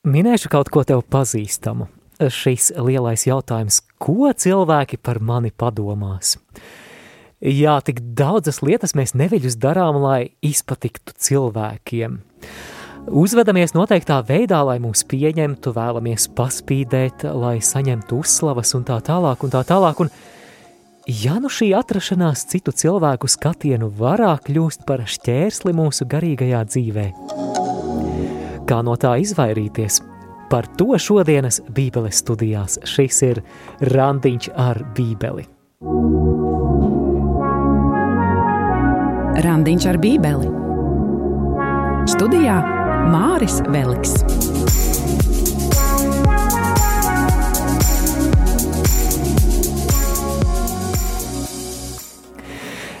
Minēšu kaut ko tev pazīstamu. Šis lielais jautājums, ko cilvēki par mani padomās? Jā, tik daudzas lietas mēs neviļus darām, lai izpatiktu cilvēkiem. Uzvedamies noteiktā veidā, lai mūs pieņemtu, vēlamies paspīdēt, lai saņemtu uzslavas un tā tālāk un tā tālāk. Un ja nu šī atrašanās citu cilvēku skatienu varā kļūst par šķērsli mūsu garīgajā dzīvēm, Kā no tā izvairīties? Par to šodienas Bībeles studijās. Šis ir Randiņš ar Bībeli. Randiņš ar Bībeli. Studijā Māris Veliks.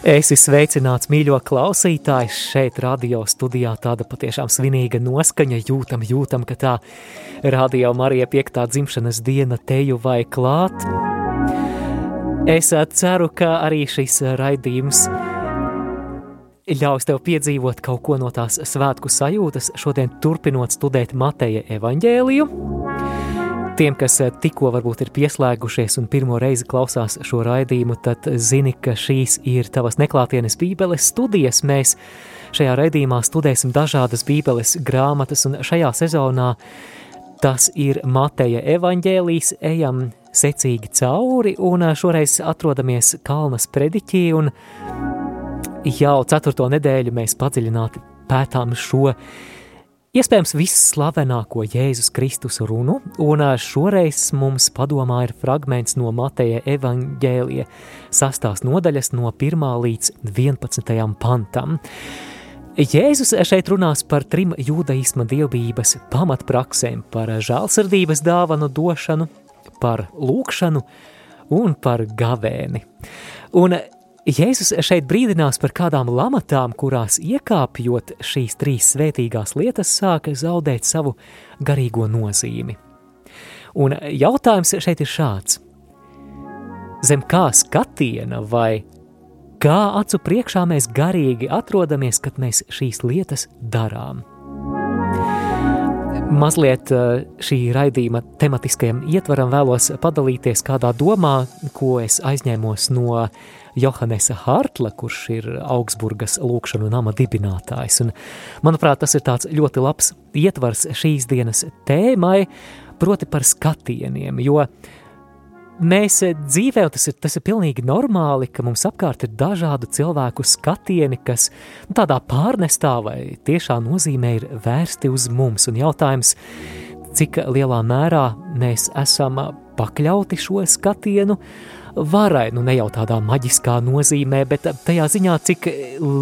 Esi sveicināts, mīļo klausītājs, šeit radio studijā tāda patiešām svinīga noskaņa, jūtam, jūtam, ka tā radio Marija piektā dzimšanas diena teju vai klāt. Es ceru, ka arī šis raidījums ļaus tev piedzīvot kaut ko no tās svētku sajūtas, šodien turpinot studēt Mateja evaņģēliju. Tiem, kas eh, tikko varbūt ir pieslēgušies un pirmo reizi klausās šo raidījumu, tad zini, ka šīs ir tavas neklātienes bībeles studijas. Mēs šajā raidījumā studēsim dažādas bībeles grāmatas, un šajā sezonā tas ir Mateja evaņģēlijas, ejam secīgi cauri, un eh, šoreiz atrodamies Kalnas prediķī, un jau ceturto nedēļu mēs padziļināti pētām šo Iespējams, visslavenāko Jēzus Kristus runu, un šoreiz mums padomā ir fragments no Mateja evaņģēlija sastās nodaļas no 1. līdz 11. pantam. Jēzus šeit runās par trim jūdaisma dievbības pamatpraksēm, par žālsirdības dāvanu došanu, par lūkšanu un par gavēni. Un Jēzus šeit brīdinās par kādām lamatām, kurās iekāpjot šīs trīs svētīgās lietas, sāka zaudēt savu garīgo nozīmi. Un jautājums šeit ir šāds. Zem kā skatiena vai kā acu priekšā mēs garīgi atrodamies, kad mēs šīs lietas darām? Mazliet eh, šī raidījuma tematiskajam ietvaram vēlos padalīties kādā domā, ko es aizņēmos no Johannesa Hartla, kurš ir Augsburgas lūkšanu nama dibinātājs. Un, manuprāt, tas ir tāds ļoti labs ietvars šīs dienas tēmai, proti par skatieniem, jo mēs dzīvē, tas ir, tas ir pilnīgi normāli, ka mums apkārt ir dažādu cilvēku skatieni, kas nu, tādā pārnestā vai tiešā nozīmē ir vērsti uz mums. Un jautājums, cik lielā mērā mēs esam pakļauti šo skatienu, varai, nu ne jau tādā maģiskā nozīmē, bet tajā ziņā, cik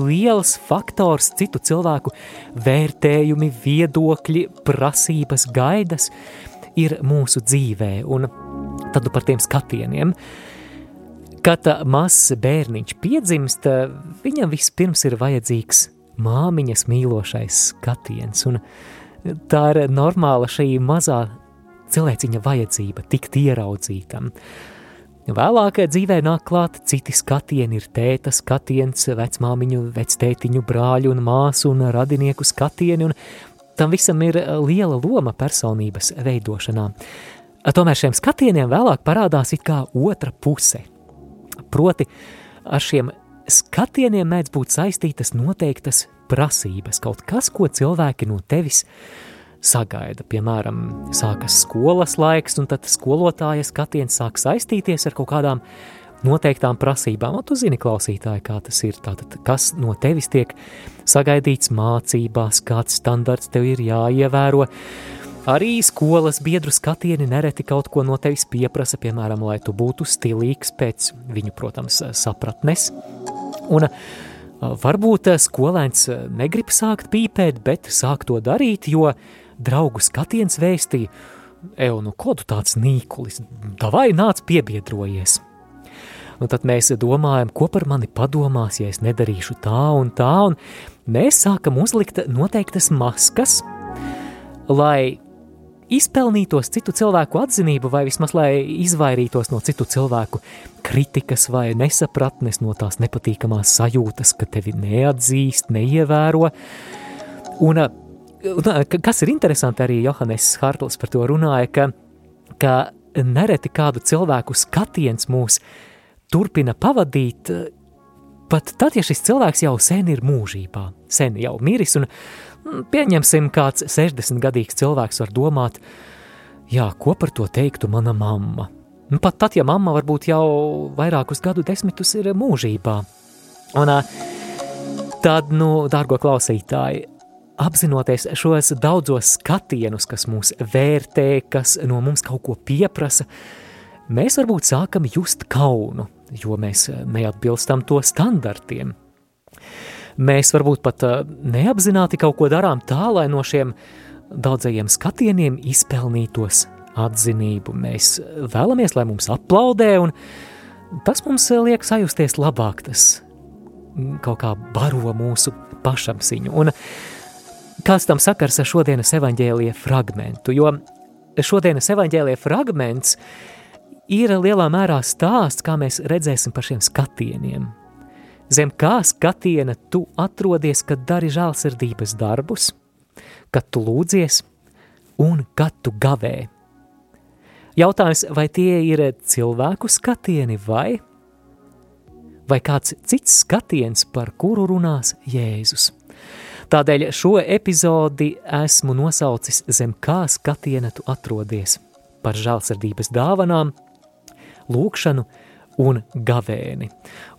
liels faktors citu cilvēku vērtējumi, viedokļi, prasības, gaidas ir mūsu dzīvē, un tad par tiem skatieniem. Kad mazs bērniņš piedzimst, viņam vispirms ir vajadzīgs māmiņas mīlošais skatiens, un tā ir normāla šī mazā cilvēciņa vajadzība tikt ieraudzītam. Vēlāk dzīvē nāk klāt citi skatieni, ir tēta skatiens, vecmāmiņu, vectētiņu, brāļu un māsu un radinieku skatieni, un tam visam ir liela loma personības veidošanā. Tomēr šiem skatieniem vēlāk parādās it kā otra puse. Proti, ar šiem skatieniem mēdz būt saistītas noteiktas prasības, kaut kas, ko cilvēki no tevis sagaida. Piemēram, sākas skolas laiks, un tad skolotāja skatiens sāk saistīties ar kaut kādām noteiktām prasībām. Un tu zini, klausītāji, kā tas ir. Tātad, kas no tevis tiek sagaidīts mācībās, kāds standarts tev ir jāievēro. Arī skolas biedru skatieni nereti kaut ko no tevis pieprasa, piemēram, lai tu būtu stilīgs pēc viņu, protams, sapratnes. Un varbūt skolēns negrib sākt pīpēt, bet sāk to darīt, jo draugu skatiens vēstīja, Eju, nu, ko tu tāds nīkulis, davai nāc piebiedrojies. Un tad mēs domājam, ko par mani padomās, ja es nedarīšu tā un tā, un mēs sākam uzlikt noteiktas maskas, lai izpelnītos citu cilvēku atzinību, vai vismaz lai izvairītos no citu cilvēku kritikas vai nesapratnes, no tās nepatīkamās sajūtas, ka tevi neatzīst, neievēro. Un kas ir interesanti, arī Johannes Hartls par to runāja, ka, ka nereti kādu cilvēku skatiens mūs turpina pavadīt, pat tad, ja šis cilvēks jau sen ir mūžībā, sen jau miris, un mm, pieņemsim, kāds 60-gadīgs cilvēks var domāt, jā, ko par to teiktu mana mamma. Nu, pat tad, ja mamma varbūt jau vairākus gadu desmitus ir mūžībā. Un tad, nu, dārgo klausītāji, apzinoties šos daudzos skatienus, kas mūs vērtē, kas no mums kaut ko pieprasa, mēs varbūt sākam just kaunu, jo mēs neatbilstam to standartiem. Mēs varbūt pat eh, neapzināti kaut ko darām tā, lai no šiem daudzajiem skatieniem izpelnītos atzinību. Mēs vēlamies, lai mums aplaudē, un tas mums liek sajusties labāk, tas kaut kā baro mūsu pašapziņu. Un Kāds tam sakars ar šodienas evaņģēlīja fragmentu, jo šodienas evaņģēlīja fragments ir lielā mērā stāsts, kā mēs redzēsim par šiem skatieniem. Zem kā skatiena tu atrodies, kad dari žālsirdības darbus, kad tu lūdzies un kad tu gavē. Jautājums, vai tie ir cilvēku skatieni vai, vai kāds cits skatiens, par kuru runās Jēzus. Tādēļ šo epizodi esmu nosaucis zem kā skatiena tu atrodies par žālsirdības dāvanām, lūkšanu un gavēni.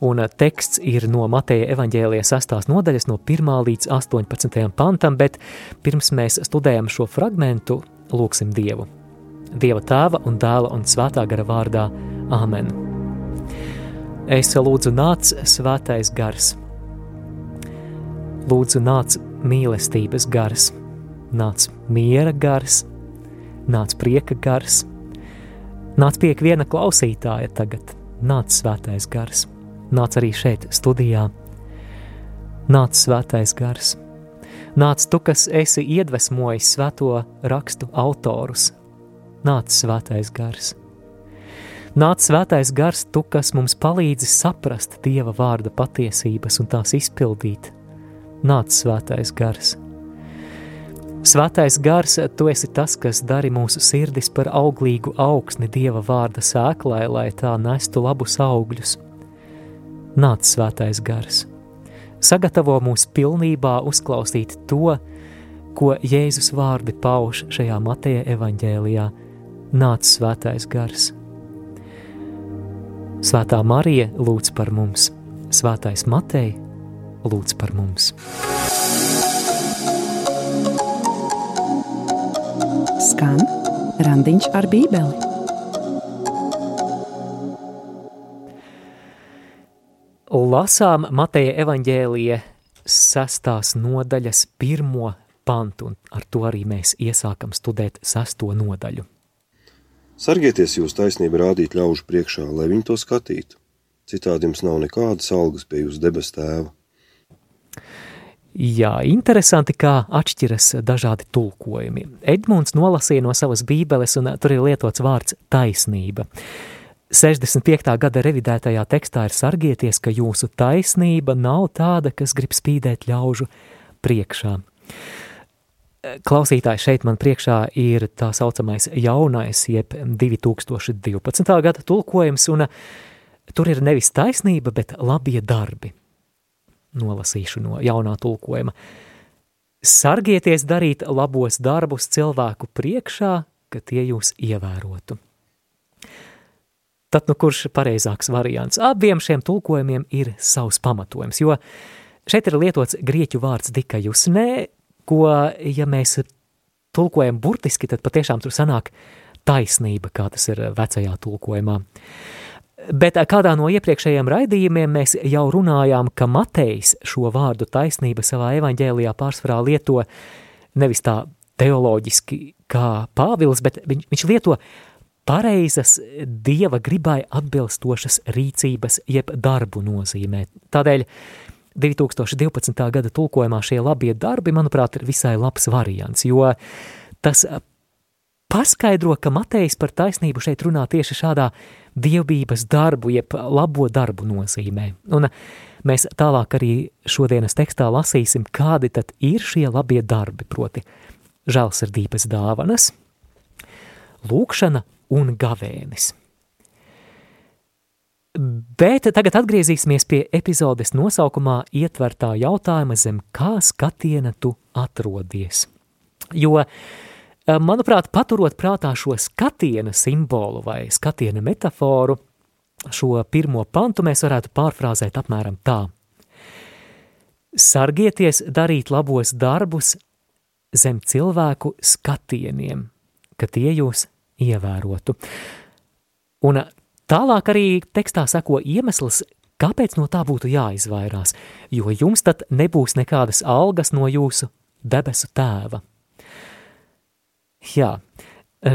Un teksts ir no Mateja evaņģēlijas 6. nodaļas no 1. līdz 18. pantam, bet pirms mēs studējam šo fragmentu, lūksim Dievu. Dieva tēva un dēla un svētā gara vārdā Āmen. Es lūdzu nāc svētais gars – Lūdzu, nāc mīlestības gars, nāc miera gars, nāc prieka gars, nāc pie viena klausītāja tagad, nāc svētais gars, nāc arī šeit studijā, nāc svētais gars, nāc tu, kas esi iedvesmojis svēto rakstu autorus, nāc svētais gars. Nāc svētais gars, tu, kas mums palīdzi saprast Dieva vārda patiesības un tās izpildīt, nāc svētais gars. Svētais gars, tu esi tas, kas dari mūsu sirdis par auglīgu augsni Dieva vārda sēklai, lai tā nestu labus augļus. Nāc svētais gars. Sagatavo mūs pilnībā uzklausīt to, ko Jēzus vārdi pauž šajā Mateja evaņģēlijā. Nāc svētais gars. Svētā Marija lūdz par mums, Svētais Matei lūdz par mums. Skan randiņš ar bībeli. Lasām Mateja evaņģēlija sestās nodaļas pirmo pantu, un ar to arī mēs iesākam studēt sesto nodaļu. Sargieties jūs taisnību rādīt ļaužu priekšā, lai viņi to skatītu. Citādi jums nav nekādas algas pie jūsu debes tēva. Jā, interesanti, kā atšķiras dažādi tulkojumi. Edmunds nolasīja no savas bībeles, un tur ir lietots vārds taisnība. 65. gada revidētajā tekstā ir sargieties, ka jūsu taisnība nav tāda, kas grib spīdēt ļaužu priekšā. Klausītāji šeit man priekšā ir tā saucamais jaunais, jeb 2012. gada tulkojums, un tur ir nevis taisnība, bet labie darbi nolasīšu no jaunā tulkojuma. Sargieties darīt labos darbus cilvēku priekšā, ka tie jūs ievērotu. Tad, nu kurš pareizāks variants? Abiem šiem tulkojumiem ir savs pamatojums, jo šeit ir lietots grieķu vārds dikajus, nē, ko, ja mēs tulkojam burtiski, tad patiešām tur sanāk taisnība, kā tas ir vecajā tulkojumā. Bet kādā no iepriekšējiem raidījumiem mēs jau runājām, ka Matejs šo vārdu taisnība savā evaņģēlijā pārsvarā lieto nevis tā teoloģiski kā Pāvils, bet viņš, viņš lieto pareizas dieva gribai atbilstošas rīcības jeb darbu nozīmē. Tādēļ 2012. gada tulkojumā šie labie darbi, manuprāt, ir visai labs variants, jo tas paskaidro, ka Matejs par taisnību šeit runā tieši šādā dievbības darbu, jeb labo darbu nozīmē. Un mēs tālāk arī šodienas tekstā lasīsim, kādi tad ir šie labie darbi, proti žēlsirdības dāvanas, lūkšana un gavēnis. Bet tagad atgriezīsimies pie epizodes nosaukumā ietvertā jautājuma zem kā skatiena tu atrodies. Jo, manuprāt, paturot prātā šo skatiena simbolu vai skatiena metaforu, šo pirmo pantu mēs varētu pārfrāzēt apmēram tā. Sargieties darīt labos darbus zem cilvēku skatieniem, ka tie jūs ievērotu. Un Tālāk arī tekstā sako iemesls, kāpēc no tā būtu jāizvairās, jo jums tad nebūs nekādas algas no jūsu debesu tēva. Jā,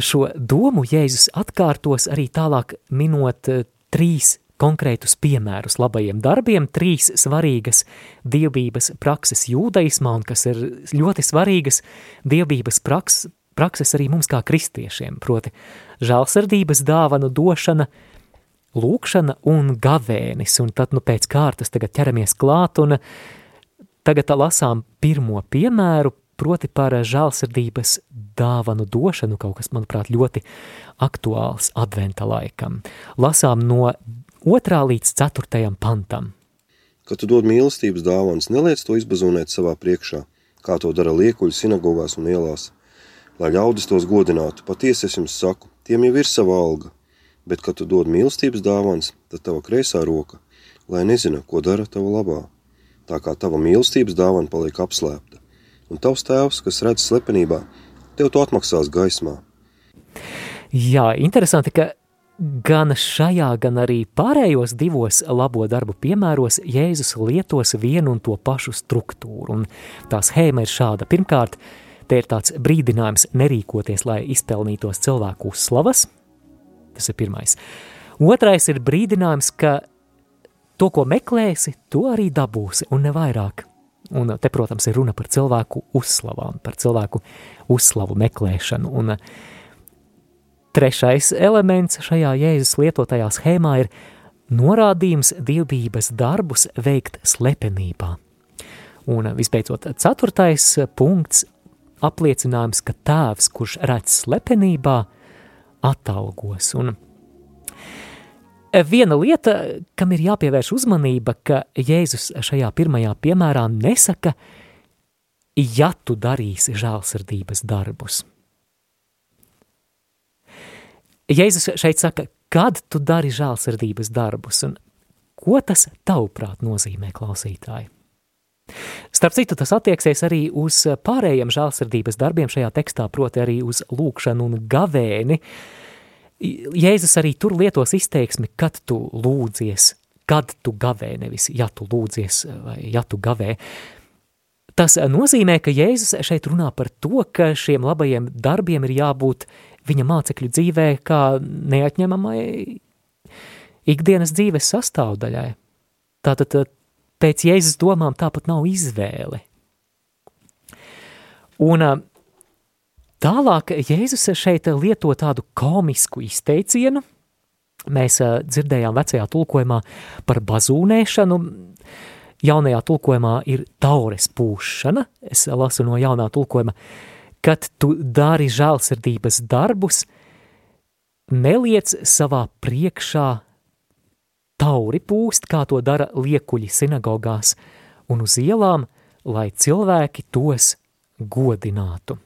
šo domu Jēzus atkārtos arī tālāk minot eh, trīs konkrētus piemērus labajiem darbiem, trīs svarīgas dievbības prakses jūdaismā, un kas ir ļoti svarīgas dievbības praks, prakses arī mums kā kristiešiem, proti žālsardības dāvanu došana – lūkšana un gavēnis, un tad nu pēc kārtas tagad ķeramies klāt, un tagad lasām pirmo piemēru, proti par žālsirdības dāvanu došanu, kaut kas, manuprāt, ļoti aktuāls adventa laikam. Lasām no otrā līdz ceturtajam pantam. Kad tu dod mīlestības dāvanas, neliec to izbazonēt savā priekšā, kā to dara liekuļi sinagogās un ielās. Lai ļaudis tos godinātu, patiesi es jums saku, tiem jau ir sava alga – bet, kad tu dod mīlestības dāvāns, tad tava kreisā roka, lai nezina, ko dara tava labā. Tā kā tava mīlestības dāvana paliek apslēpta, un tavs tēvs, kas redz slepenībā, tev to atmaksās gaismā. Jā, interesanti, ka gan šajā, gan arī pārējos divos labo darbu piemēros Jēzus lietos vienu un to pašu struktūru, un tā schēma ir šāda. Pirmkārt, te ir tāds brīdinājums nerīkoties, lai izpelnītos cilvēku uzslavas, Tas ir pirmais. Otrais ir brīdinājums, ka to, ko meklēsi, to arī dabūsi, un ne vairāk. Un te, protams, ir runa par cilvēku uzslavām, par cilvēku uzslavu meklēšanu. Un trešais elements šajā Jēzus lietotajā schēmā ir norādījums dievbības darbus veikt slepenībā. Un visbeidzot, ceturtais punkts apliecinājums, ka tēvs, kurš redz slepenībā, atalgos. Un viena lieta, kam ir jāpievērš uzmanība, ka Jēzus šajā pirmajā piemērā nesaka, ja tu darīsi žēlsirdības darbus. Jēzus šeit saka, kad tu dari žēlsirdības darbus, un ko tas tavuprāt nozīmē klausītāji? Starp citu, tas attieksies arī uz pārējiem žēlsirdības darbiem šajā tekstā, proti arī uz lūkšanu un gavēni. Jēzus arī tur lietos izteiksmi, kad tu lūdzies, kad tu gavē, nevis ja tu lūdzies vai ja tu gavē. Tas nozīmē, ka Jēzus šeit runā par to, ka šiem labajiem darbiem ir jābūt viņa mācekļu dzīvē kā neatņemamai ikdienas dzīves sastāvdaļai. Tātad pēc Jēzus domām tāpat nav izvēle. Un tālāk Jēzus šeit lieto tādu komisku izteicienu. Mēs dzirdējām vecajā tulkojumā par bazūnēšanu, jaunajā tulkojumā ir taures pūšana, es lasu no jaunā tulkojuma, kad tu dari žālsirdības darbus, neliec savā priekšā tauri pūst, kā to dara liekuļi sinagogās un uz ielām, lai cilvēki tos godinātu.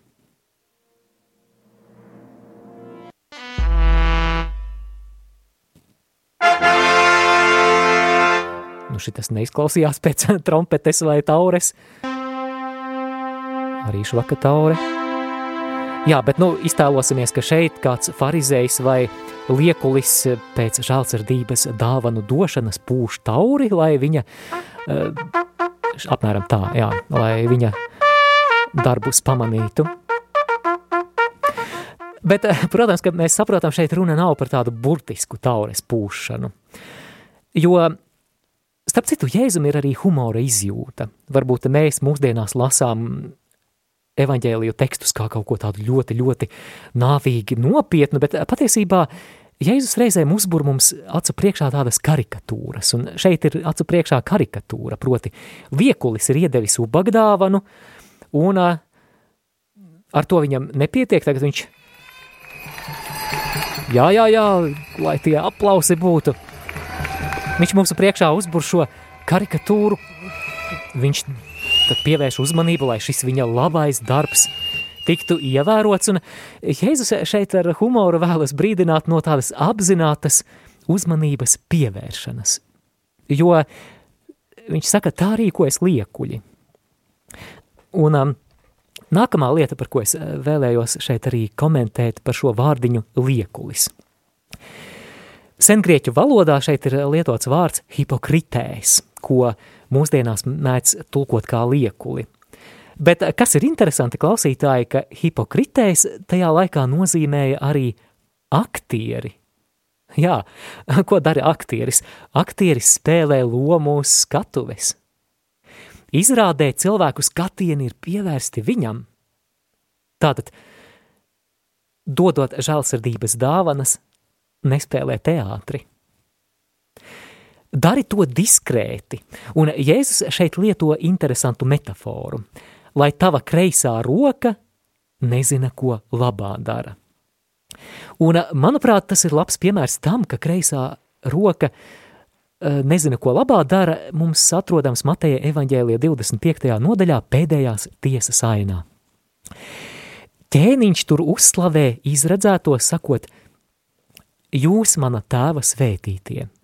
Nu, šitas neizklausījās pēc trompetes vai taures. Arī švaka taure. Jā, bet nu, iztēlosimies, ka šeit kāds farizējs vai liekulis pēc žālsirdības dāvanu došanas pūš tauri, lai viņa, uh, apmēram tā, jā, lai viņa darbus pamanītu. Bet, uh, protams, ka mēs saprotam, šeit runa nav par tādu burtisku taures pūšanu. Jo, starp citu, Jēzum ir arī humora izjūta. Varbūt mēs mūsdienās lasām evaņģēliju tekstus kā kaut ko tādu ļoti, ļoti nāvīgi nopietnu, bet patiesībā Jēzus reizēm uzbur mums acu priekšā tādas karikatūras, un šeit ir acu priekšā karikatūra, proti viekulis ir iedevis ubagdāvanu, un ar to viņam nepietiek, tagad viņš, jā, jā, jā, lai tie aplausi būtu, viņš mums priekšā uzbur šo karikatūru, viņš tad pievērš uzmanību, lai šis viņa labais darbs tiktu ievērots, un Jēzus šeit ar humoru vēlas brīdināt no tādas apzinātas uzmanības pievēršanas, jo viņš saka, tā rīkojas liekuļi. Un um, nākamā lieta, par ko es uh, vēlējos šeit arī komentēt par šo vārdiņu liekulis. Sengrieķu valodā šeit ir lietots vārds hipokritēs, ko mūsdienās mēdz tulkot kā liekuli – Bet kas ir interesanti klausītāji, ka hipokritējs tajā laikā nozīmēja arī aktieri. Jā, ko dara aktieris? Aktieris spēlē lomu uz skatuves. Izrādē cilvēku skatieni ir pievērsti viņam. Tātad, dodot žēlsirdības dāvanas, nespēlē teātri. Dari to diskrēti, un Jēzus šeit lieto interesantu metaforu – lai tava kreisā roka nezina, ko labā dara. Un, manuprāt, tas ir labs piemērs tam, ka kreisā roka eh, nezina, ko labā dara, mums atrodams Mateja evaņģēlija 25. nodaļā pēdējās tiesas ainā. Ķēniņš tur uzslavē izredzēto sakot, jūs mana tēva svētītie –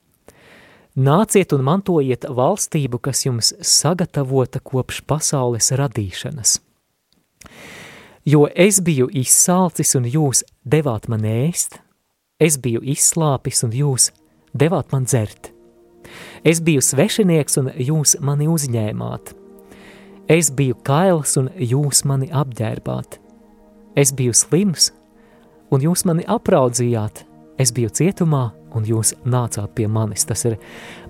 Nāciet un mantojiet valstību, kas jums sagatavota kopš pasaules radīšanas. Jo es biju izsalcis un jūs devāt man ēst, es biju izslāpis un jūs devāt man dzert. Es biju svešinieks un jūs mani uzņēmāt. Es biju kails un jūs mani apģērbāt. Es biju slims un jūs mani apraudzījāt. Es biju cietumā un jūs nācāt pie manis. Tas ir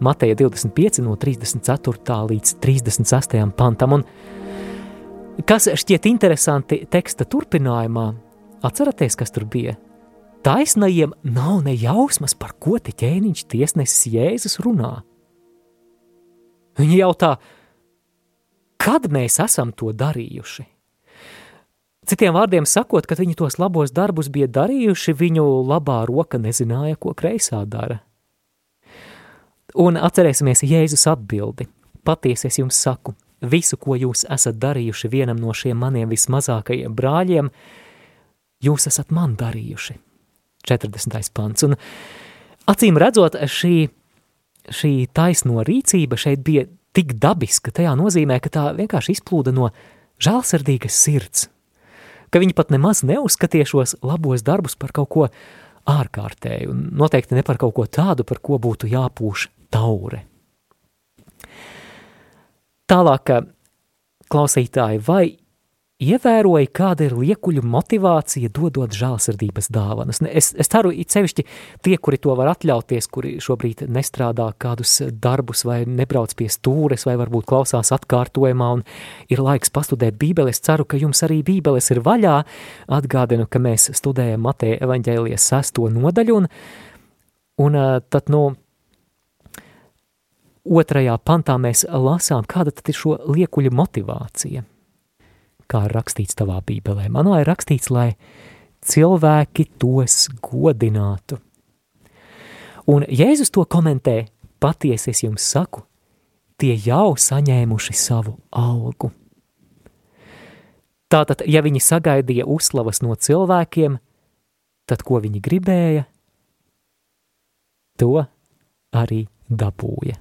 Mateja 25 no 34. līdz 36. pantam. Un kas šķiet interesanti teksta turpinājumā, atceraties, kas tur bija? Taisnajiem nav ne jausmas, par ko te ķēniņš tiesnesis Jēzus runā. Viņi jautā, kad mēs esam to darījuši? Citiem vārdiem sakot, kad viņi tos labos darbus bija darījuši, viņu labā roka nezināja, ko kreisā dara. Un atcerēsimies Jēzus atbildi. Patiesi es jums saku, visu, ko jūs esat darījuši vienam no šiem maniem vismazākajiem brāļiem, jūs esat man darījuši. 40. pants. Un acīm redzot, šī, šī taisno rīcība šeit bija tik dabiska, tajā nozīmē, ka tā vienkārši izplūda no žēlsirdīgas sirds, ka viņi pat nemaz neuzskatīja šos labos darbus par kaut ko ārkārtēju, un noteikti ne par kaut ko tādu, par ko būtu jāpūš taure. Tālāk, klausītāji, vai ievēroja, kāda ir liekuļu motivācija dodot žālsirdības dāvanas. Es, es ceru, it sevišķi tie, kuri to var atļauties, kuri šobrīd nestrādā kādus darbus vai nebrauc pie stūres vai varbūt klausās atkārtojumā un ir laiks pastudēt bībeli, es ceru, ka jums arī bībeles ir vaļā. Atgādinu, ka mēs studējam Mateja evaņģēlijas sesto nodaļu un, un tad, nu, otrajā pantā mēs lasām, kāda tad ir šo liekuļu motivācija – kā ir rakstīts tavā bībelē. Manā ir rakstīts, lai cilvēki tos godinātu. Un Jēzus to komentē, patiesi es jums saku, tie jau saņēmuši savu algu. Tātad, ja viņi sagaidīja uzslavas no cilvēkiem, tad ko viņi gribēja, to arī dabūja.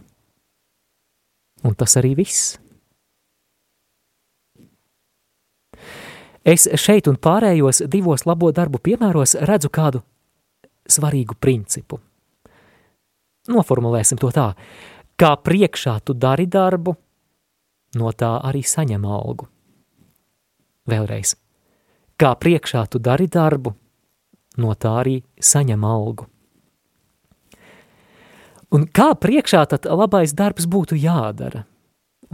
Un tas arī viss. Es šeit un pārējos divos labo darbu piemēros redzu kādu svarīgu principu. Noformulēsim to tā, kā priekšā tu dari darbu, no tā arī saņem algu. Vēlreiz, kā priekšā tu dari darbu, no tā arī saņem algu. Un kā priekšā tad labais darbs būtu jādara?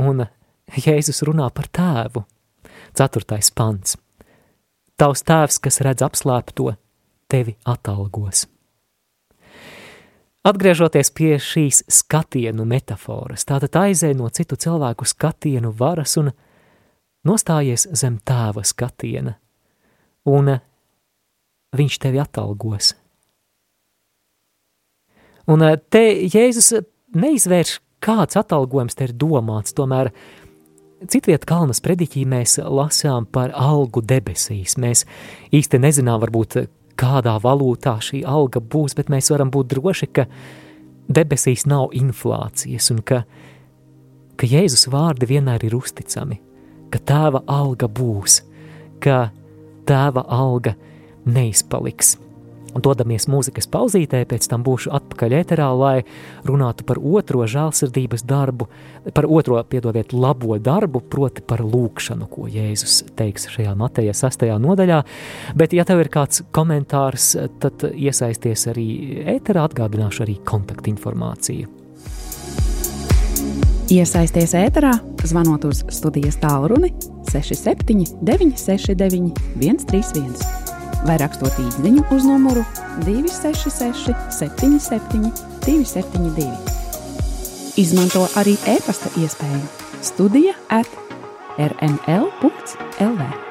Un Jēzus runā par tēvu – Ceturtais pants. Tavs tēvs, kas redz apslēpto, tevi atalgos. Atgriežoties pie šīs skatienu metaforas, tātad aizēj no citu cilvēku skatienu varas un nostājies zem tēva skatiena, un viņš tevi atalgos. Un te Jēzus neizvērš, kāds atalgojums te ir domāts, tomēr Citviet Kalnas prediķī mēs lasām par algu debesīs. Mēs īsti nezinām, varbūt, kādā valūtā šī alga būs, bet mēs varam būt droši, ka debesīs nav inflācijas un ka, ka Jēzus vārdi vienmēr ir uzticami, ka tēva alga būs, ka tēva alga neizpaliks. Un dodamies mūzikas pauzītē, pēc tam būšu atpakaļ ēterā, lai runātu par otro žēlsirdības darbu, par otro, piedodiet, labo darbu, proti par lūkšanu, ko Jēzus teiks šajā Mateja sastajā nodaļā. Bet, ja tev ir kāds komentārs, tad iesaisties arī ēterā, atgādināšu arī kontaktinformāciju. Iesaisties ēterā, zvanot uz studijas tālruni 67 969 131 vai rakstot īsiņu uz numuru 266, 77, 272. Izmanto arī e-pasta iespēju Studija at rml.lv.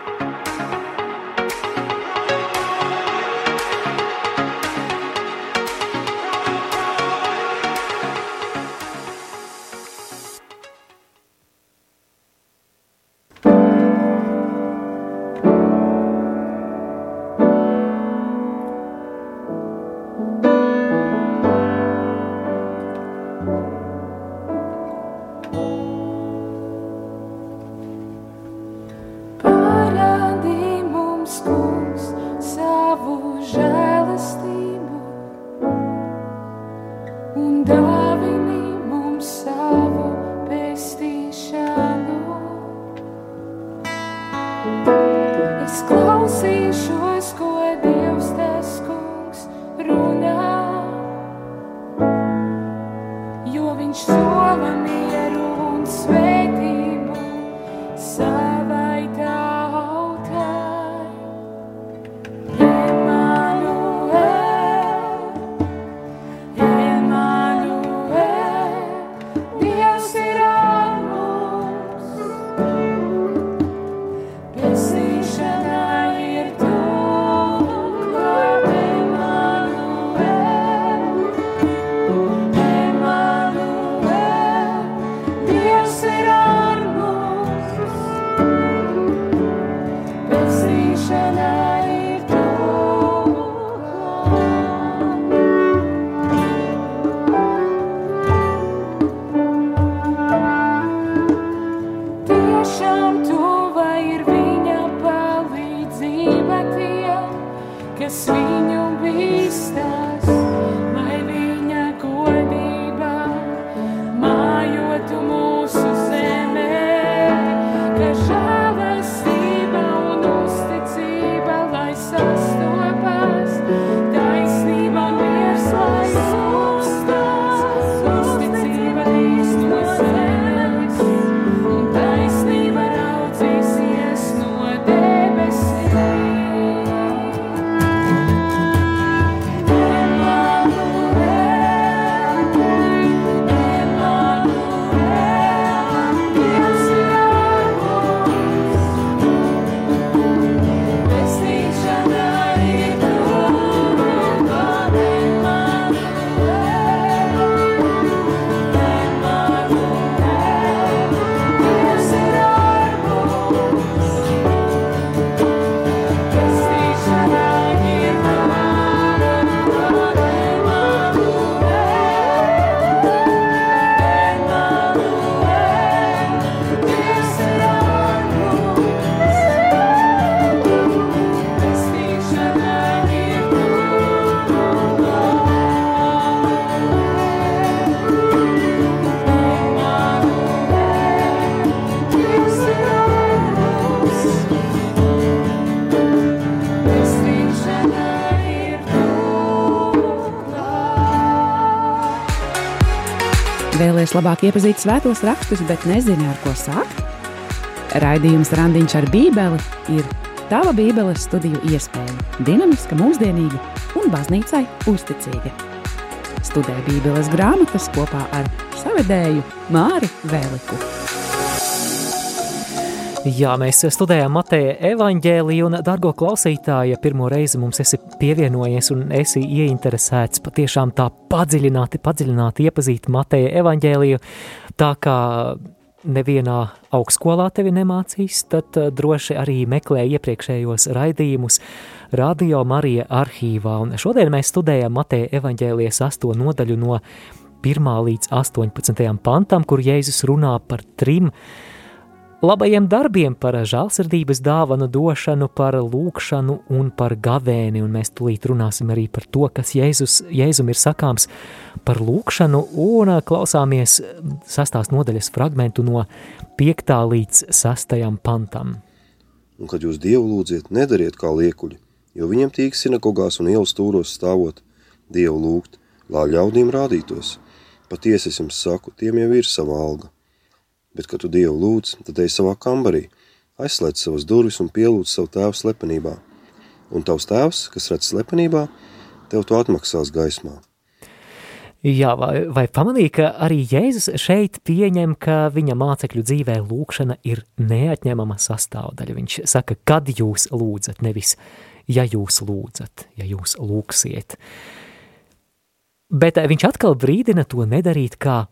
Pressure. Labāk iepazīt svētos rakstus, bet nezini, ar ko sākt? Raidījums Randiņš ar Bībeli ir tava Bībeles studiju iespēja. Dinamiska, mūsdienīga un baznīcai uzticīga. Studē Bībeles grāmatas kopā ar savedēju Māri Vēliku. Jā, mēs studējām Mateja evaņģēliju, un, dargo klausītāji, ja pirmo reizi mums esi pievienojies un esi ieinteresēts patiešām tā padziļināti, padziļināti iepazīt Mateja evaņģēliju, tā kā nevienā augstskolā tevi nemācīs, tad droši arī meklē iepriekšējos raidījumus Radio Marija arhīvā, un šodien mēs studējam Mateja evaņģēlijas asto nodaļu no 1. līdz 18. pantam, kur Jēzus runā par trim labajiem darbiem, par žēlsirdības dāvanu došanu, par lūkšanu un par gavēni, un mēs tulīt runāsim arī par to, kas Jēzus, Jēzum ir sakāms par lūkšanu, un klausāmies sastās nodaļas fragmentu no 5. līdz 6. pantam. Un kad jūs Dievu lūdziet, nedariet kā liekuļi, jo viņiem tīk sinagogās un ielas stūros stāvot Dievu lūgt, lai ļaudīm rādītos. Patiesi es jums saku, tiem jau ir sava alga bet, kad tu Dievu lūdz, tad ej savā kambarī, aizslēdz savas durvis un pielūdz savu tēvu slepenībā. Un tavs tēvs, kas redz slepenībā, tev to atmaksās gaismā. Jā, vai, vai pamanīja, ka arī Jēzus šeit pieņem, ka viņa mācekļu dzīvē lūkšana ir neatņemama sastāvdaļa. Viņš saka, kad jūs lūdzat, nevis ja jūs lūdzat, ja jūs lūksiet. Bet viņš atkal brīdina to nedarīt kā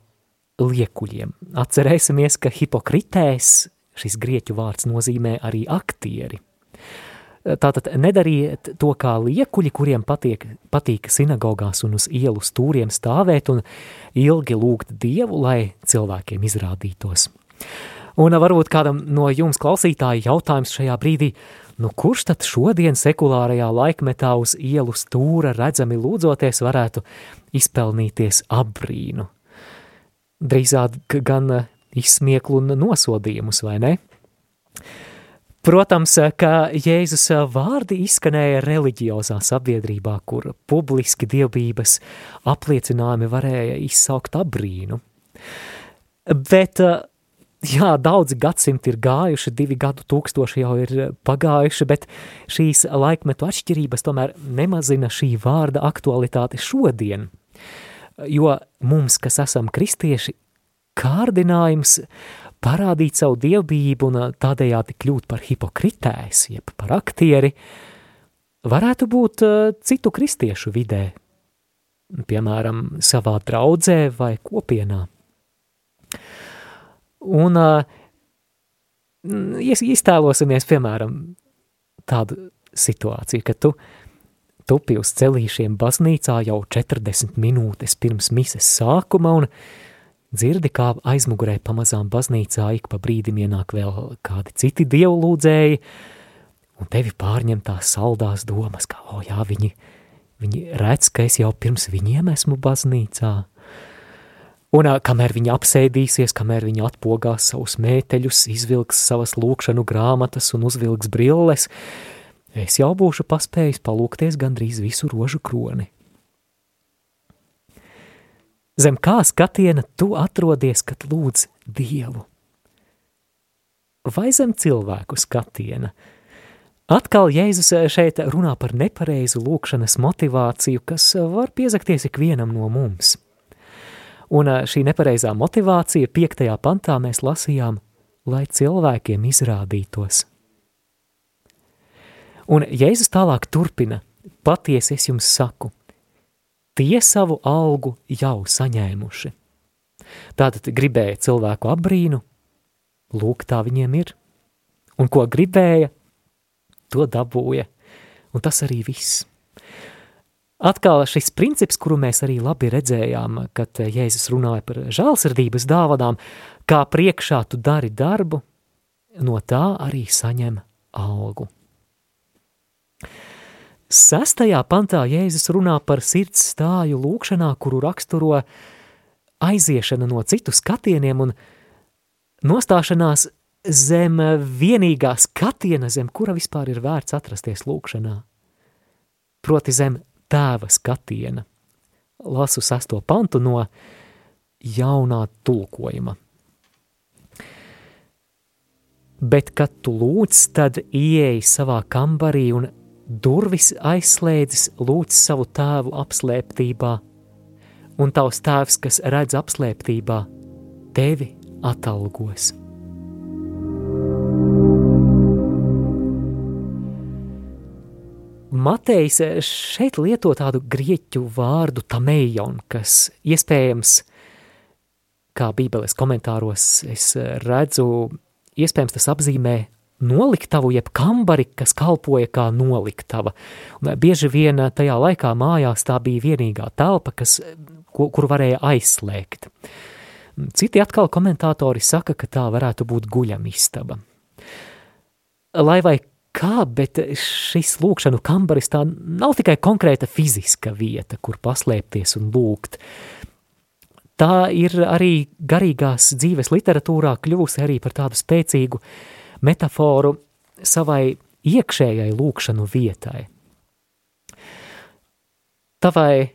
liekuļiem. Atcerēsimies, ka hipokritēs šis grieķu vārds nozīmē arī aktieri. Tātad nedariet to kā liekuļi, kuriem patiek, patīk sinagogās un uz ielu stūriem stāvēt un ilgi lūgt Dievu, lai cilvēkiem izrādītos. Un varbūt kādam no jums klausītāji jautājums šajā brīdī, nu kurš tad šodien sekulārajā laikmetā uz ielu stūra redzami lūdzoties varētu izpelnīties apbrīnu? Drīzāk gan eh, izsmieklu un nosodījumus, vai ne? Protams, eh, ka Jēzus eh, vārdi izskanēja reliģiozā sabiedrībā, kur publiski dievbības apliecinājumi varēja izsaukt abrīnu. Bet, jā, daudzi gadsimti ir gājuši, divi gadu tūkstoši jau ir pagājuši, bet šīs laikmetu atšķirības tomēr nemazina šī vārda aktualitāti šodien – jo mums, kas esam kristieši, kārdinājums parādīt savu dievbijību un tādējādi kļūt par hipokritēs, jeb par aktieri, varētu būt citu kristiešu vidē, piemēram, savā draudzē vai kopienā. Un iztēlosimies, piemēram, tādu situāciju, ka tu tupi uz celīšiem baznīcā jau 40 minūtes pirms mises sākuma un dzirdi, kā aizmugurē pamazām baznīcā ik pa brīdim ienāk vēl kādi citi dievlūdzēji, un tevi pārņem tās saldās domas, ka, o jā, viņi, viņi redz, ka es jau pirms viņiem esmu baznīcā. Un kamēr viņi apsēdīsies, kamēr viņi atpogās savus mēteļus, izvilks savas lūkšanu grāmatas un uzvilks brilles, es jau būšu paspējis palūkties gandrīz visu rožu kroni. Zem kā skatiena tu atrodies, kad lūdz Dievu? Vai zem cilvēku skatiena? Atkal Jēzus šeit runā par nepareizu lūkšanas motivāciju, kas var piezakties ikvienam no mums. Un šī nepareizā motivācija piektajā pantā mēs lasījām, lai cilvēkiem izrādītos – Un Jēzus tālāk turpina, patiesi es jums saku, tie savu algu jau saņēmuši. Tātad gribēja cilvēku apbrīnu, lūk tā viņiem ir, un ko gribēja, to dabūja, un tas arī viss. Atkal šis princips, kuru mēs arī labi redzējām, kad Jēzus runāja par žēlsirdības dāvadām, kā priekšā tu dari darbu, no tā arī saņem algu. Sestajā pantā Jēzus runā par sirds stāju lūkšanā, kuru raksturo aiziešana no citu skatieniem un nostāšanās zem vienīgā skatiena, zem kura vispār ir vērts atrasties lūkšanā. Proti zem tēva skatiena. Lasu sesto pantu no jaunā tulkojuma. bet kad tu lūdz, tad ieej savā kambarī un durvis aizslēdzis lūdz savu tēvu apslēptībā, un tavs tēvs, kas redz apslēptībā, tevi atalgos. Matejs šeit lieto tādu grieķu vārdu tameion, kas iespējams, kā bībeles komentāros es redzu, iespējams tas apzīmē noliktavu, jeb kambari, kas kalpoja kā noliktava. Un bieži vien tajā laikā mājās tā bija vienīgā telpa, kas, ko, kur varēja aizslēgt. Citi atkal komentātori saka, ka tā varētu būt guļamistaba. Lai vai kā, bet šis lūkšanu kambaris tā nav tikai konkrēta fiziska vieta, kur paslēpties un lūgt. Tā ir arī garīgās dzīves literatūrā kļuvusi arī par tādu spēcīgu metaforu savai iekšējai lūkšanu vietai. Tavai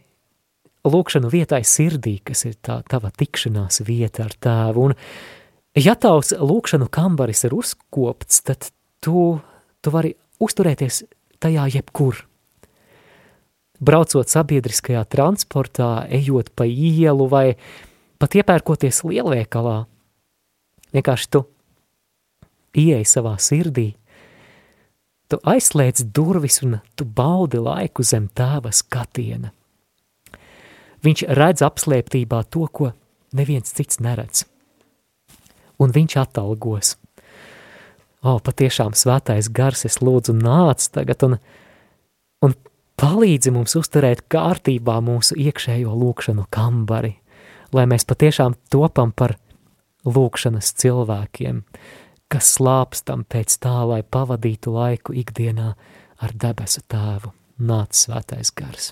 lūkšanu vietai sirdī, kas ir tā tava tikšanās vieta ar tēvu, un ja tavs lūkšanu kambaris ir uzkopts, tad tu, tu vari uzturēties tajā jebkur. Braucot sabiedriskajā transportā, ejot pa ielu vai pat iepērkoties lielveikalā, vienkārši tu ieej savā sirdī, tu aizslēdz durvis un tu baudi laiku zem tēva skatiena. Viņš redz apslēptībā to, ko neviens cits neredz. Un viņš atalgos. O, patiešām svētais gars, es lūdzu nāc tagad un, un palīdzi mums uzturēt kārtībā mūsu iekšējo lūkšanu kambari, lai mēs patiešām topam par lūkšanas cilvēkiem, kas slāpstam pēc tā, lai pavadītu laiku ikdienā ar debesu tēvu. Nāc svētais gars!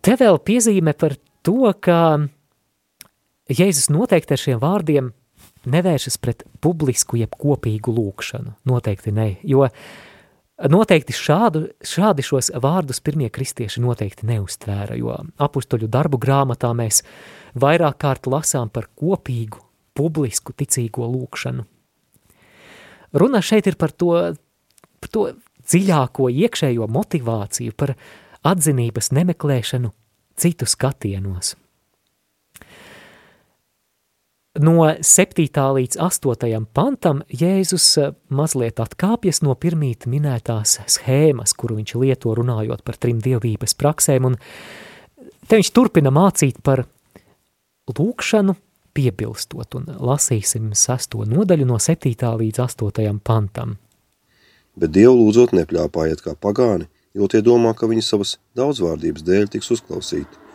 Te vēl piezīme par to, ka Jēzus noteikti ar šiem vārdiem nevēršas pret publisku jeb kopīgu lūkšanu. Noteikti ne, jo noteikti šādu, šādi šos vārdus pirmie kristieši noteikti neuztvēra, jo apustuļu darbu grāmatā mēs vairāk kārt lasām par kopīgu, publisku ticīgo lūkšanu. Runa šeit ir par to, par to dziļāko iekšējo motivāciju, par atzinības nemeklēšanu citu skatienos. No 7. līdz 8. pantam Jēzus eh, mazliet atkāpjas no pirmīt minētās schēmas, kuru viņš lieto runājot par trim dievības praksēm, un te viņš turpina mācīt par lūkšanu, piebilstot, un lasīsim sesto nodaļu no 7. līdz 8. pantam. Bet Dievu lūdzot nepļāpājiet kā pagāni, jo tie domā, ka viņi savas daudzvārdības dēļ tiks uzklausīti.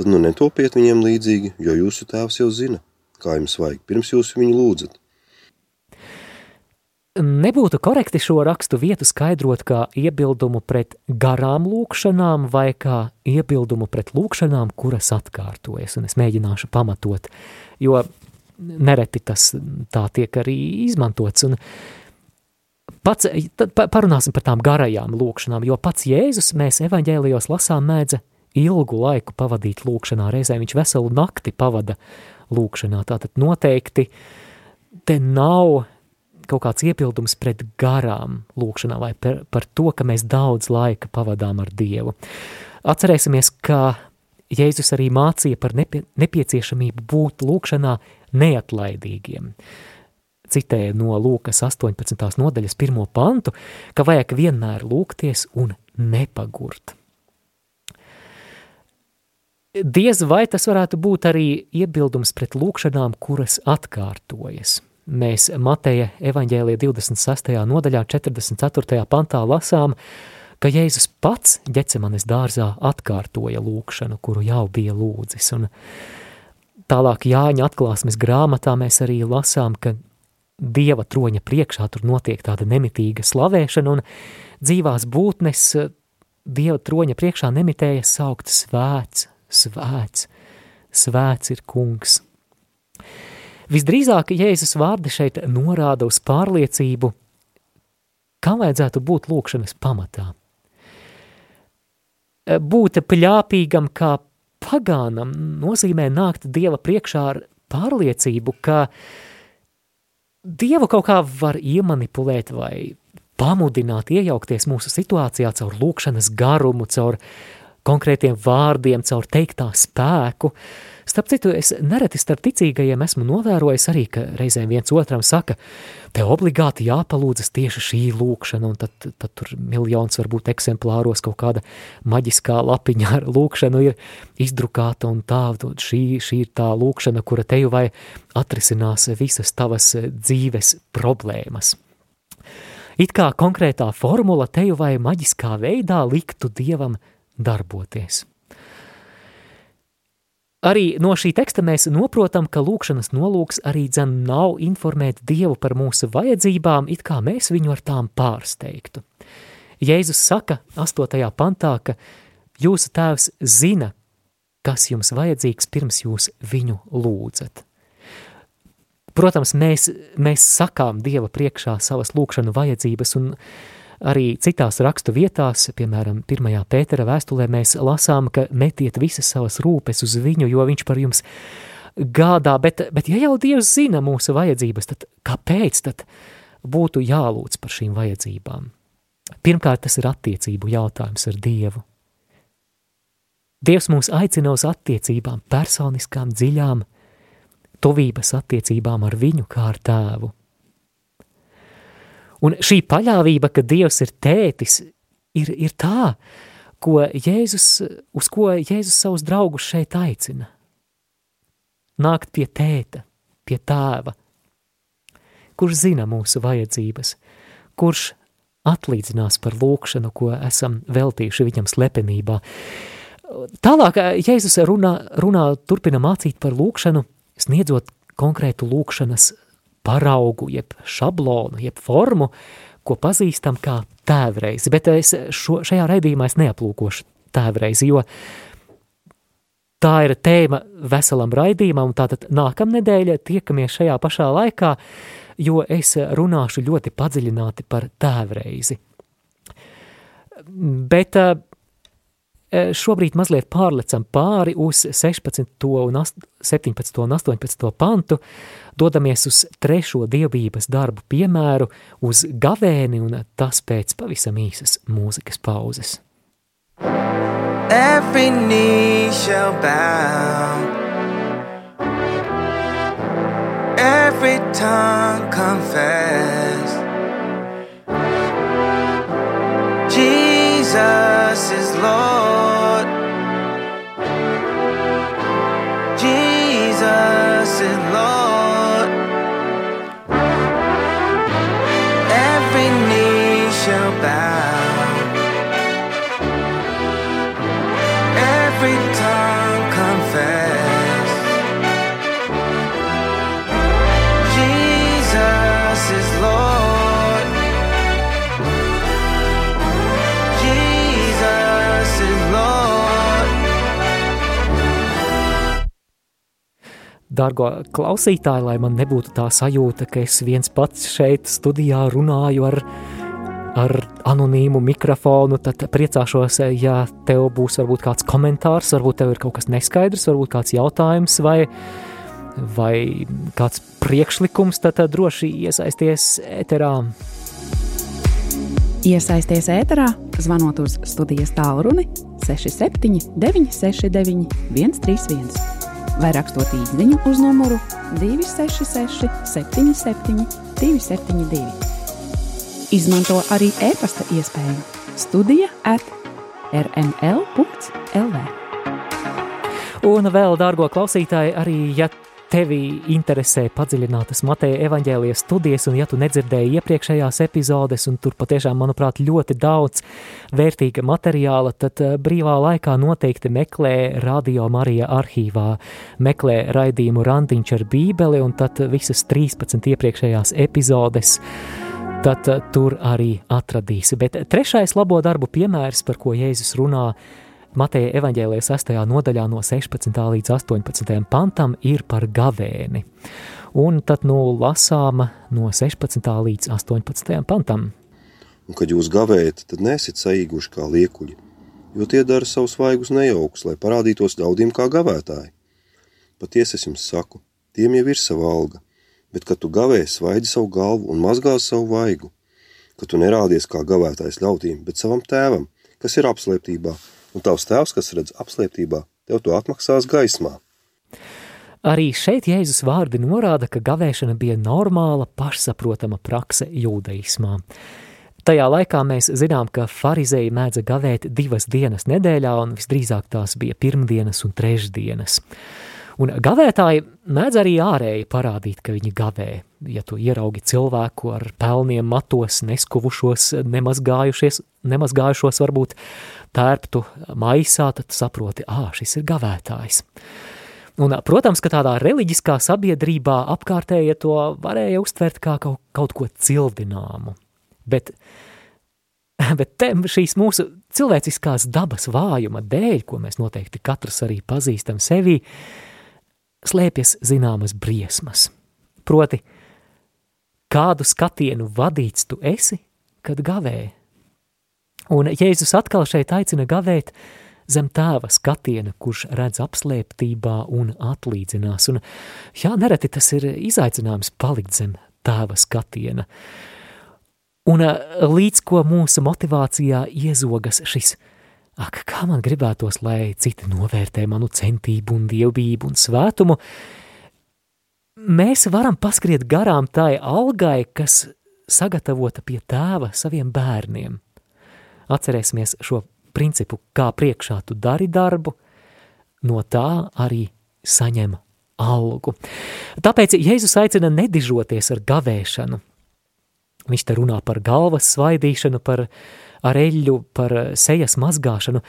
Tad nu netopiet viņiem līdzīgi, jo jūsu tēvs jau zina, kā jums vajag, pirms jūs viņu lūdzat. Nebūtu korekti šo rakstu vietu skaidrot kā iebildumu pret garām lūkšanām vai kā iebildumu pret lūkšanām, kuras atkārtojas, un es mēģināšu pamatot, jo nereti tas tā tiek arī izmantots, un pats, parunāsim par tām garajām lūkšanām, jo pats Jēzus mēs evaņģēlijos lasām mēdza ilgu laiku pavadīt lūkšanā, reizē viņš veselu nakti pavada lūkšanā, tātad noteikti te nav kaut kāds iepildums pret garām lūkšanā vai par, par to, ka mēs daudz laika pavadām ar Dievu. Atcerēsimies, ka Jēzus arī mācīja par nepie, nepieciešamību būt lūkšanā neatlaidīgiem. Citēju no Lūkas 18. nodaļas pirmo pantu, ka vajag vienmēr lūgties un nepagurt. Diez vai tas varētu būt arī iebildums pret lūkšanām, kuras atkārtojas – Mēs Mateja evaņģēlija 26. nodaļā 44. pantā lasām, ka Jēzus pats ģecemanes dārzā atkārtoja lūkšanu, kuru jau bija lūdzis. Un tālāk Jāņa atklāsmes grāmatā mēs arī lasām, ka Dieva troņa priekšā tur notiek tāda nemitīga slavēšana, un dzīvās būtnes Dieva troņa priekšā nemitēja saukt svēts, svēts, svēts ir kungs. Visdrīzāk Jēzus vārdi šeit norāda uz pārliecību, kam vajadzētu būt lūkšanas pamatā. Būt pļāpīgam kā pagānam nozīmē nākt Dieva priekšā ar pārliecību, ka Dievu kaut kā var iemanipulēt vai pamudināt, iejaukties mūsu situācijā caur lūkšanas garumu, caur konkrētiem vārdiem, caur teiktā spēku. Starp citu, es nereti starp ticīgajiem esmu novērojis arī, ka reizēm viens otram saka, te obligāti jāpalūdzas tieši šī lūkšana, un tad, tad tur miljons varbūt eksemplāros kaut kāda maģiskā lapiņa ar lūkšanu ir izdrukāta, un tā, šī, šī ir tā lūkšana, kura teju vai atrisinās visas tavas dzīves problēmas. It kā konkrētā formula teju vai maģiskā veidā liktu dievam darboties. Arī no šī teksta mēs noprotam, ka lūkšanas nolūks arī dzen nav informēt Dievu par mūsu vajadzībām, it kā mēs viņu ar tām pārsteigtu. Jēzus saka 8. pantā, ka jūsu tēvs zina, kas jums vajadzīgs pirms jūs viņu lūdzat. Protams, mēs, mēs sakām Dieva priekšā savas lūkšanu vajadzības un Arī citās rakstu vietās, piemēram, 1. pētera vēstulē, mēs lasām, ka metiet visas savas rūpes uz viņu, jo viņš par jums gādā, bet, bet ja jau Dievs zina mūsu vajadzības, tad kāpēc tad būtu jālūdz par šīm vajadzībām? Pirmkārt, tas ir attiecību jautājums ar Dievu. Dievs mūs aicina uz attiecībām, personiskām, dziļām, tuvības attiecībām ar viņu kā ar tēvu. Un šī paļāvība, ka Dievs ir tētis, ir, ir tā, ko Jēzus, uz ko Jēzus savus draugus šeit aicina. Nākt pie tēta, pie tēva, kurš zina mūsu vajadzības, kurš atlīdzinās par lūkšanu, ko esam veltījuši viņam slepenībā. Tālāk Jēzus runā, runā turpina mācīt par lūkšanu, sniedzot konkrētu lūkšanas paraugu, jeb šablonu, jeb formu, ko pazīstam kā tēvreizi, bet es šo, šajā raidījumā es neaplūkošu tēvreizi, jo tā ir tēma veselam raidījumam, un tātad nākamnedēļa tiekamies šajā pašā laikā, jo es runāšu ļoti padziļināti par tēvreizi. Bet Eh, šobrīd mazliet pārlecam pāri uz 16. un 17. un 18. pantu, dodamies uz trešo dievības darbu piemēru, uz gavēni un tas pēc pavisam īsas mūzikas pauzes. Every knee shall bow Every tongue confess Jesus is Lord. Jesus is Lord. Every knee shall bow. Dargo klausītāji, lai man nebūtu tā sajūta, ka es viens pats šeit studijā runāju ar, ar anonīmu mikrofonu, tad priecāšos, ja tev būs varbūt kāds komentārs, varbūt tev ir kaut kas neskaidrs, varbūt kāds jautājums vai, vai kāds priekšlikums, tad droši iesaisties ēterā. Iesaisties ēterā, zvanot uz studijas tālruni 67 969 131 vai rakstot īsiņu uz numuru 266, 77, 272. Izmanto arī e-pasta iespēju Studija at rml.lv. Un vēl, dārgo klausītāji, arī ja tevi interesē padziļinātas Mateja evaņģēlijas studijas, un ja tu nedzirdēji iepriekšējās epizodes, un tur patiešām, manuprāt, ļoti daudz vērtīga materiāla, tad eh, brīvā laikā noteikti meklē Radio Marija arhīvā, meklē raidījumu Randiņš ar bībeli, un tad visas 13 iepriekšējās epizodes tad eh, tur arī atradīsi. Bet trešais labo darbu piemērs, par ko Jēzus runā, Mateja evaņģēlijas 6. nodaļā no 16. līdz 18. pantam ir par gavēni. Un tad nu lasām no 16. līdz 18. pantam. Un, kad jūs gavējat, tad nesit saīguši kā liekuļi. jo tie dara savus vaigus nejaukus, lai parādītos ļaudīm kā gavētāji. Patiesi es jums saku, tiem jau ir sava alga, bet, kad tu gavē, svaidi savu galvu un mazgā savu vaigu, ka tu nerādies kā gavētājs ļaudīm, bet savam tēvam, kas ir apslēptībā, un tavs tēvs, kas redz apslēptībā, tev to atmaksās gaismā. Arī šeit Jēzus vārdi norāda, ka gavēšana bija normāla, pašsaprotama prakse jūdaismā. Tajā laikā mēs zinām, ka farizēji mēdza gavēt divas dienas nedēļā, un visdrīzāk tās bija pirmdienas un trešdienas. Un gavētāji mēdz arī ārēji parādīt, ka viņi gavē. Ja tu ieraugi cilvēku ar pelniem matos, neskuvušos, nemazgājušies, nemazgājušos varbūt tērptu maisā, tad saproti, ā, šis ir gavētājs. Un, protams, ka tādā reliģiskā sabiedrībā apkārtējie to varēja uztvert kā kaut, kaut ko cildināmu. Bet, bet te šīs mūsu cilvēciskās dabas vājuma dēļ, ko mēs noteikti katrs arī pazīstam sevī, slēpjas zināmas briesmas. Proti, kādu skatienu vadīts tu esi, kad gavē. Un Jēzus atkal šeit aicina gavēt, zem tēva skatiena, kurš redz apslēptībā un atlīdzinās. Un, jā, nereti tas ir izaicinājums palikt zem tēva skatiena. Un līdz ko mūsu motivācijā iezogas šis, ak, kā man gribētos, lai citi novērtē manu centību un dievbību un svētumu, mēs varam paskriet garām tai algai, kas sagatavota pie tēva saviem bērniem. Atcerēsimies šo principu, kā priekšā tu dari darbu, no tā arī saņem algu. Tāpēc Jēzus aicina nedižoties ar gavēšanu. Viņš te runā par galvas svaidīšanu, par ar eļļu, par sejas mazgāšanu.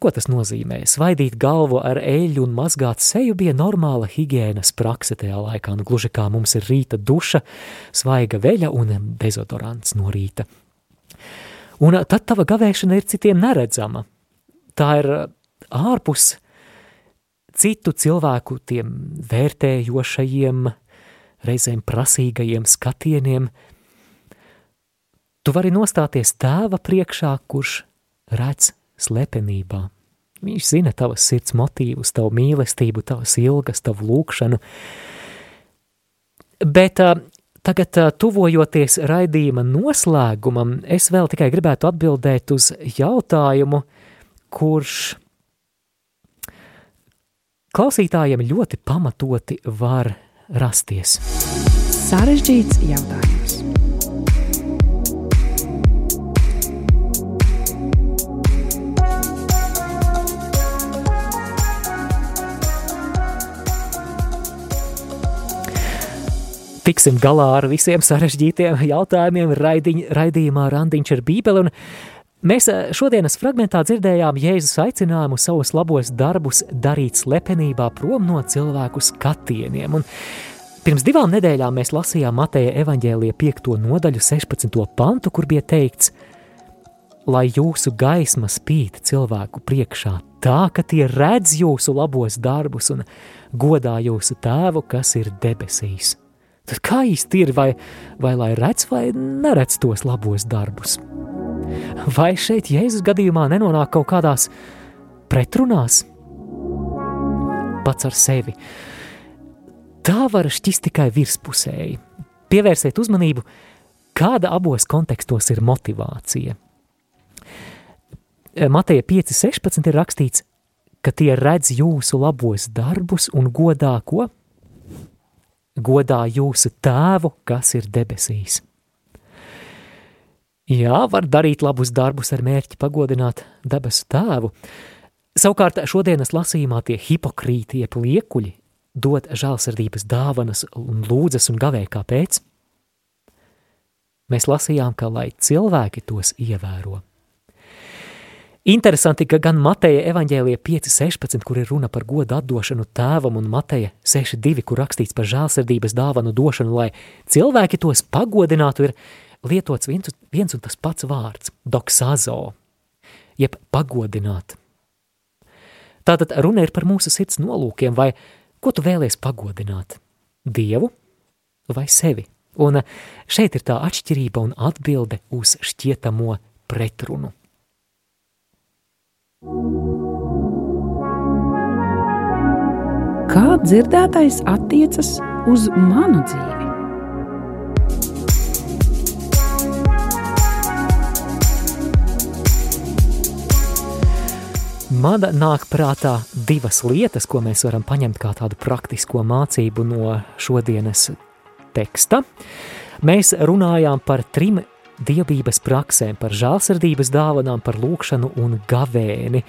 Ko tas nozīmē? Svaidīt galvu ar eļļu un mazgāt seju bija normāla higiēnas prakse tajā laikā, nu gluži kā mums ir rīta duša, svaiga veļa un dezodorants no rīta. Un tad tava gavēšana ir citiem neredzama. Tā ir ārpus citu cilvēku tiem vērtējošajiem, reizēm prasīgajiem skatieniem. Tu vari nostāties tēva priekšā, kurš redz slepenībā. Viņš zina tavas sirds motīvus, tavu mīlestību, tavas ilgas, tavu lūkšanu. Bet Tagad, tuvojoties raidījuma noslēgumam, es vēl tikai gribētu atbildēt uz jautājumu, kurš klausītājiem ļoti pamatoti var rasties. Sarežģīts jautājums. Tiksim galā ar visiem sarežģītiem jautājumiem raidiņ, raidījumā Randiņš ar Bībeli. Un mēs eh, šodienas fragmentā dzirdējām Jēzus aicinājumu savus labos darbus darīt slepenībā prom no cilvēku skatieniem. Un pirms divām nedēļām mēs lasījām Mateja evaņģēlija 5. nodaļu 16. pantu, kur bija teikts, lai jūsu gaisma spīd cilvēku priekšā tā, ka tie redz jūsu labos darbus un godā jūsu tēvu, kas ir debesīs. Tad kā īsti ir, vai, vai lai redz vai neredz tos labos darbus? Vai šeit Jēzus gadījumā nenonāk kaut kādās pretrunās? Pats ar sevi. Tā var šķist tikai virspusēji. Pievērsiet uzmanību, kāda abos kontekstos ir motivācija. Mateja 5.16 ir rakstīts, ka tie redz jūsu labos darbus un godā ko? Godā jūsu tēvu, kas ir debesīs. Jā, var darīt labus darbus ar mērķi pagodināt debesu tēvu. Savukārt šodienas lasījumā tie hipokrīti, jeb liekuļi, dod žēlsirdības dāvanas un lūdzas un gavē kāpēc? Mēs lasījām, ka lai cilvēki tos ievēro. Interesanti, ka gan Mateja evaņģēlija 5.16, kur ir runa par godu atdošanu tēvam, un Mateja 6.2, kur rakstīts par žālsirdības dāvanu došanu, lai cilvēki tos pagodinātu, ir lietots viens, viens un tas pats vārds – doksāzo, jeb pagodināt. Tātad runa ir par mūsu sirds nolūkiem, vai ko tu vēlies pagodināt? Dievu vai sevi? Un šeit ir tā atšķirība un atbilde uz šķietamo pretrunu. Kā dzirdētais attiecas uz manu dzīvi? Man nāk prātā divas lietas, ko mēs varam paņemt kā tādu praktisko mācību no šodienas teksta. Mēs runājām par trim dievības praksēm, par žālsirdības dāvanām, par lūkšanu un gavēni.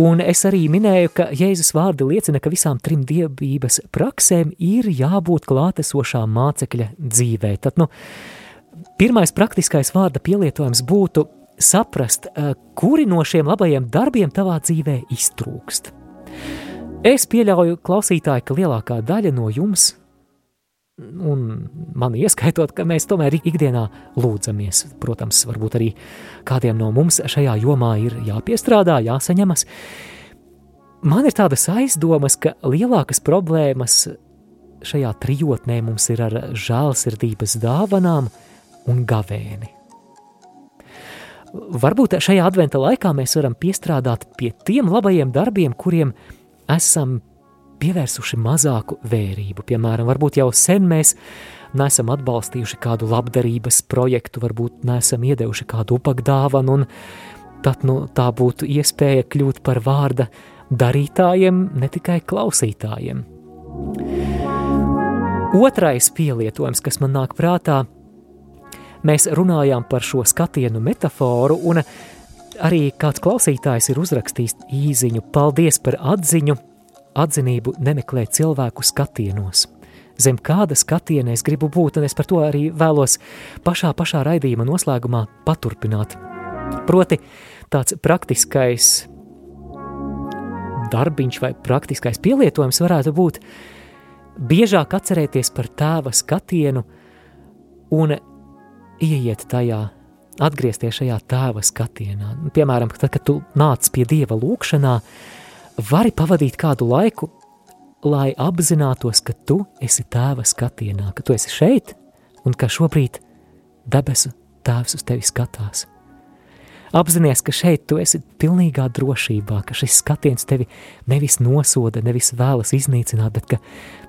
Un es arī minēju, ka Jēzus vārdi liecina, ka visām trim dievības praksēm ir jābūt klātesošām mācekļa dzīvē. Tad, nu, pirmais praktiskais vārda pielietojums būtu saprast, eh, kuri no šiem labajiem darbiem tavā dzīvē iztrūkst. Es pieļauju, klausītāji, ka lielākā daļa no jums, un man ieskaitot, ka mēs tomēr ikdienā lūdzamies. Protams, varbūt arī kādiem no mums šajā jomā ir jāpiestrādā, jāsaņemas. Man ir tādas aizdomas, ka lielākas problēmas šajā trijotnē mums ir ar žēlsirdības dāvanām un gavēni. Varbūt šajā adventa laikā mēs varam piestrādāt pie tiem labajiem darbiem, kuriem esam pievērsuši mazāku vērību. Piemēram, varbūt jau sen mēs neesam atbalstījuši kādu labdarības projektu, varbūt neesam iedevuši kādu upakdāvanu, un tad nu, tā būtu iespēja kļūt par vārda darītājiem, ne tikai klausītājiem. Otrais pielietojums, kas man nāk prātā, mēs runājām par šo skatienu metaforu, un arī kāds klausītājs ir uzrakstījis īziņu. Paldies par atziņu! Atzinību nemeklē cilvēku skatienos. Zem kāda skatiena es gribu būt, un es par to arī vēlos pašā, pašā raidījuma noslēgumā paturpināt. Proti, tāds praktiskais darbiņš vai praktiskais pielietojums varētu būt biežāk atcerēties par tēva skatienu un ieiet tajā, atgriezties šajā tēva skatienā. Piemēram, tad, kad tu nāc pie dieva lūkšanā, vari pavadīt kādu laiku, lai apzinātos, ka tu esi tēva skatienā, ka tu esi šeit un ka šobrīd debesu tēvs uz tevi skatās. Apzinies, ka šeit tu esi pilnīgā drošībā, ka šis skatiens tevi nevis nosoda, nevis vēlas iznīcināt, bet ka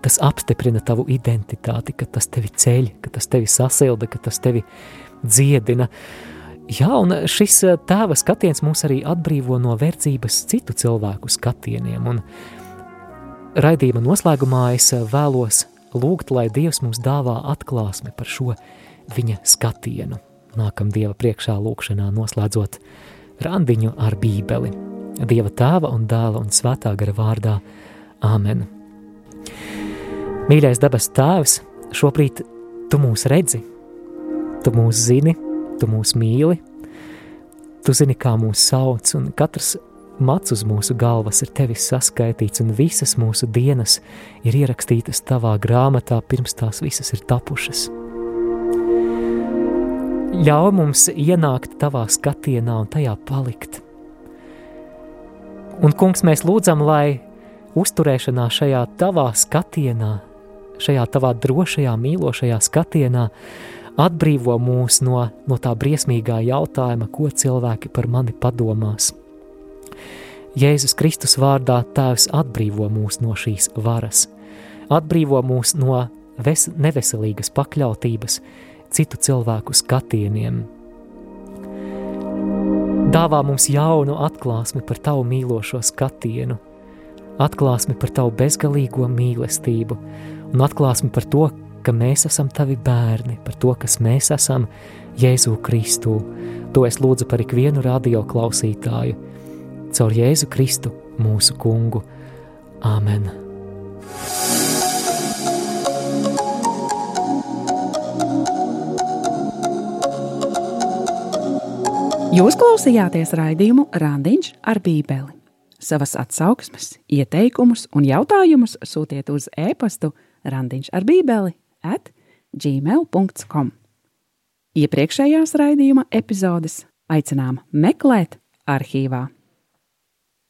tas apstiprina tavu identitāti, ka tas tevi ceļ, ka tas tevi sasilda, ka tas tevi dziedina. Jā, un šis eh, tēva skatiens mūs arī atbrīvo no verdzības citu cilvēku skatieniem, un raidījuma noslēgumā es eh, vēlos lūgt, lai Dievs mums dāvā atklāsmi par šo viņa skatienu nākam Dieva priekšā lūkšanā noslēdzot randiņu ar bībeli. Dieva tēva un dēla un svētā gara vārdā Āmen. Mīļais dabas tēvs, šobrīd tu mūs redzi, tu mūs zini, tu mūs mīli, tu zini, kā mūs sauc, un katrs mats uz mūsu galvas ir tevis saskaitīts, un visas mūsu dienas ir ierakstītas tavā grāmatā, pirms tās visas ir tapušas ļauj mums ienākt tavā skatienā un tajā palikt. Un, kungs, mēs lūdzam, lai uzturēšanā šajā tavā skatienā, šajā tavā drošajā, mīlošajā skatienā, atbrīvo mūs no, no tā briesmīgā jautājuma, ko cilvēki par mani padomās. Jēzus Kristus vārdā Tēvs atbrīvo mūs no šīs varas, atbrīvo mūs no ves neveselīgas pakļautības, citu cilvēku skatieniem. Dāvā mums jaunu atklāsmi par tavu mīlošo skatienu, atklāsmi par tavu bezgalīgo mīlestību un atklāsmi par to, ka mēs esam tavi bērni, par to, kas mēs esam Jēzu Kristu. To es lūdzu par ikvienu radio klausītāju, caur Jēzu Kristu, mūsu kungu. Āmen! Jūs klausījāties raidījumu Randiņš ar Bībeli. Savas atsauksmes, ieteikumus un jautājumus sūtiet uz e-pastu Randiņš ar Bībeli at gmail.com. Iepriekšējās raidījuma epizodes aicinām meklēt arhīvā.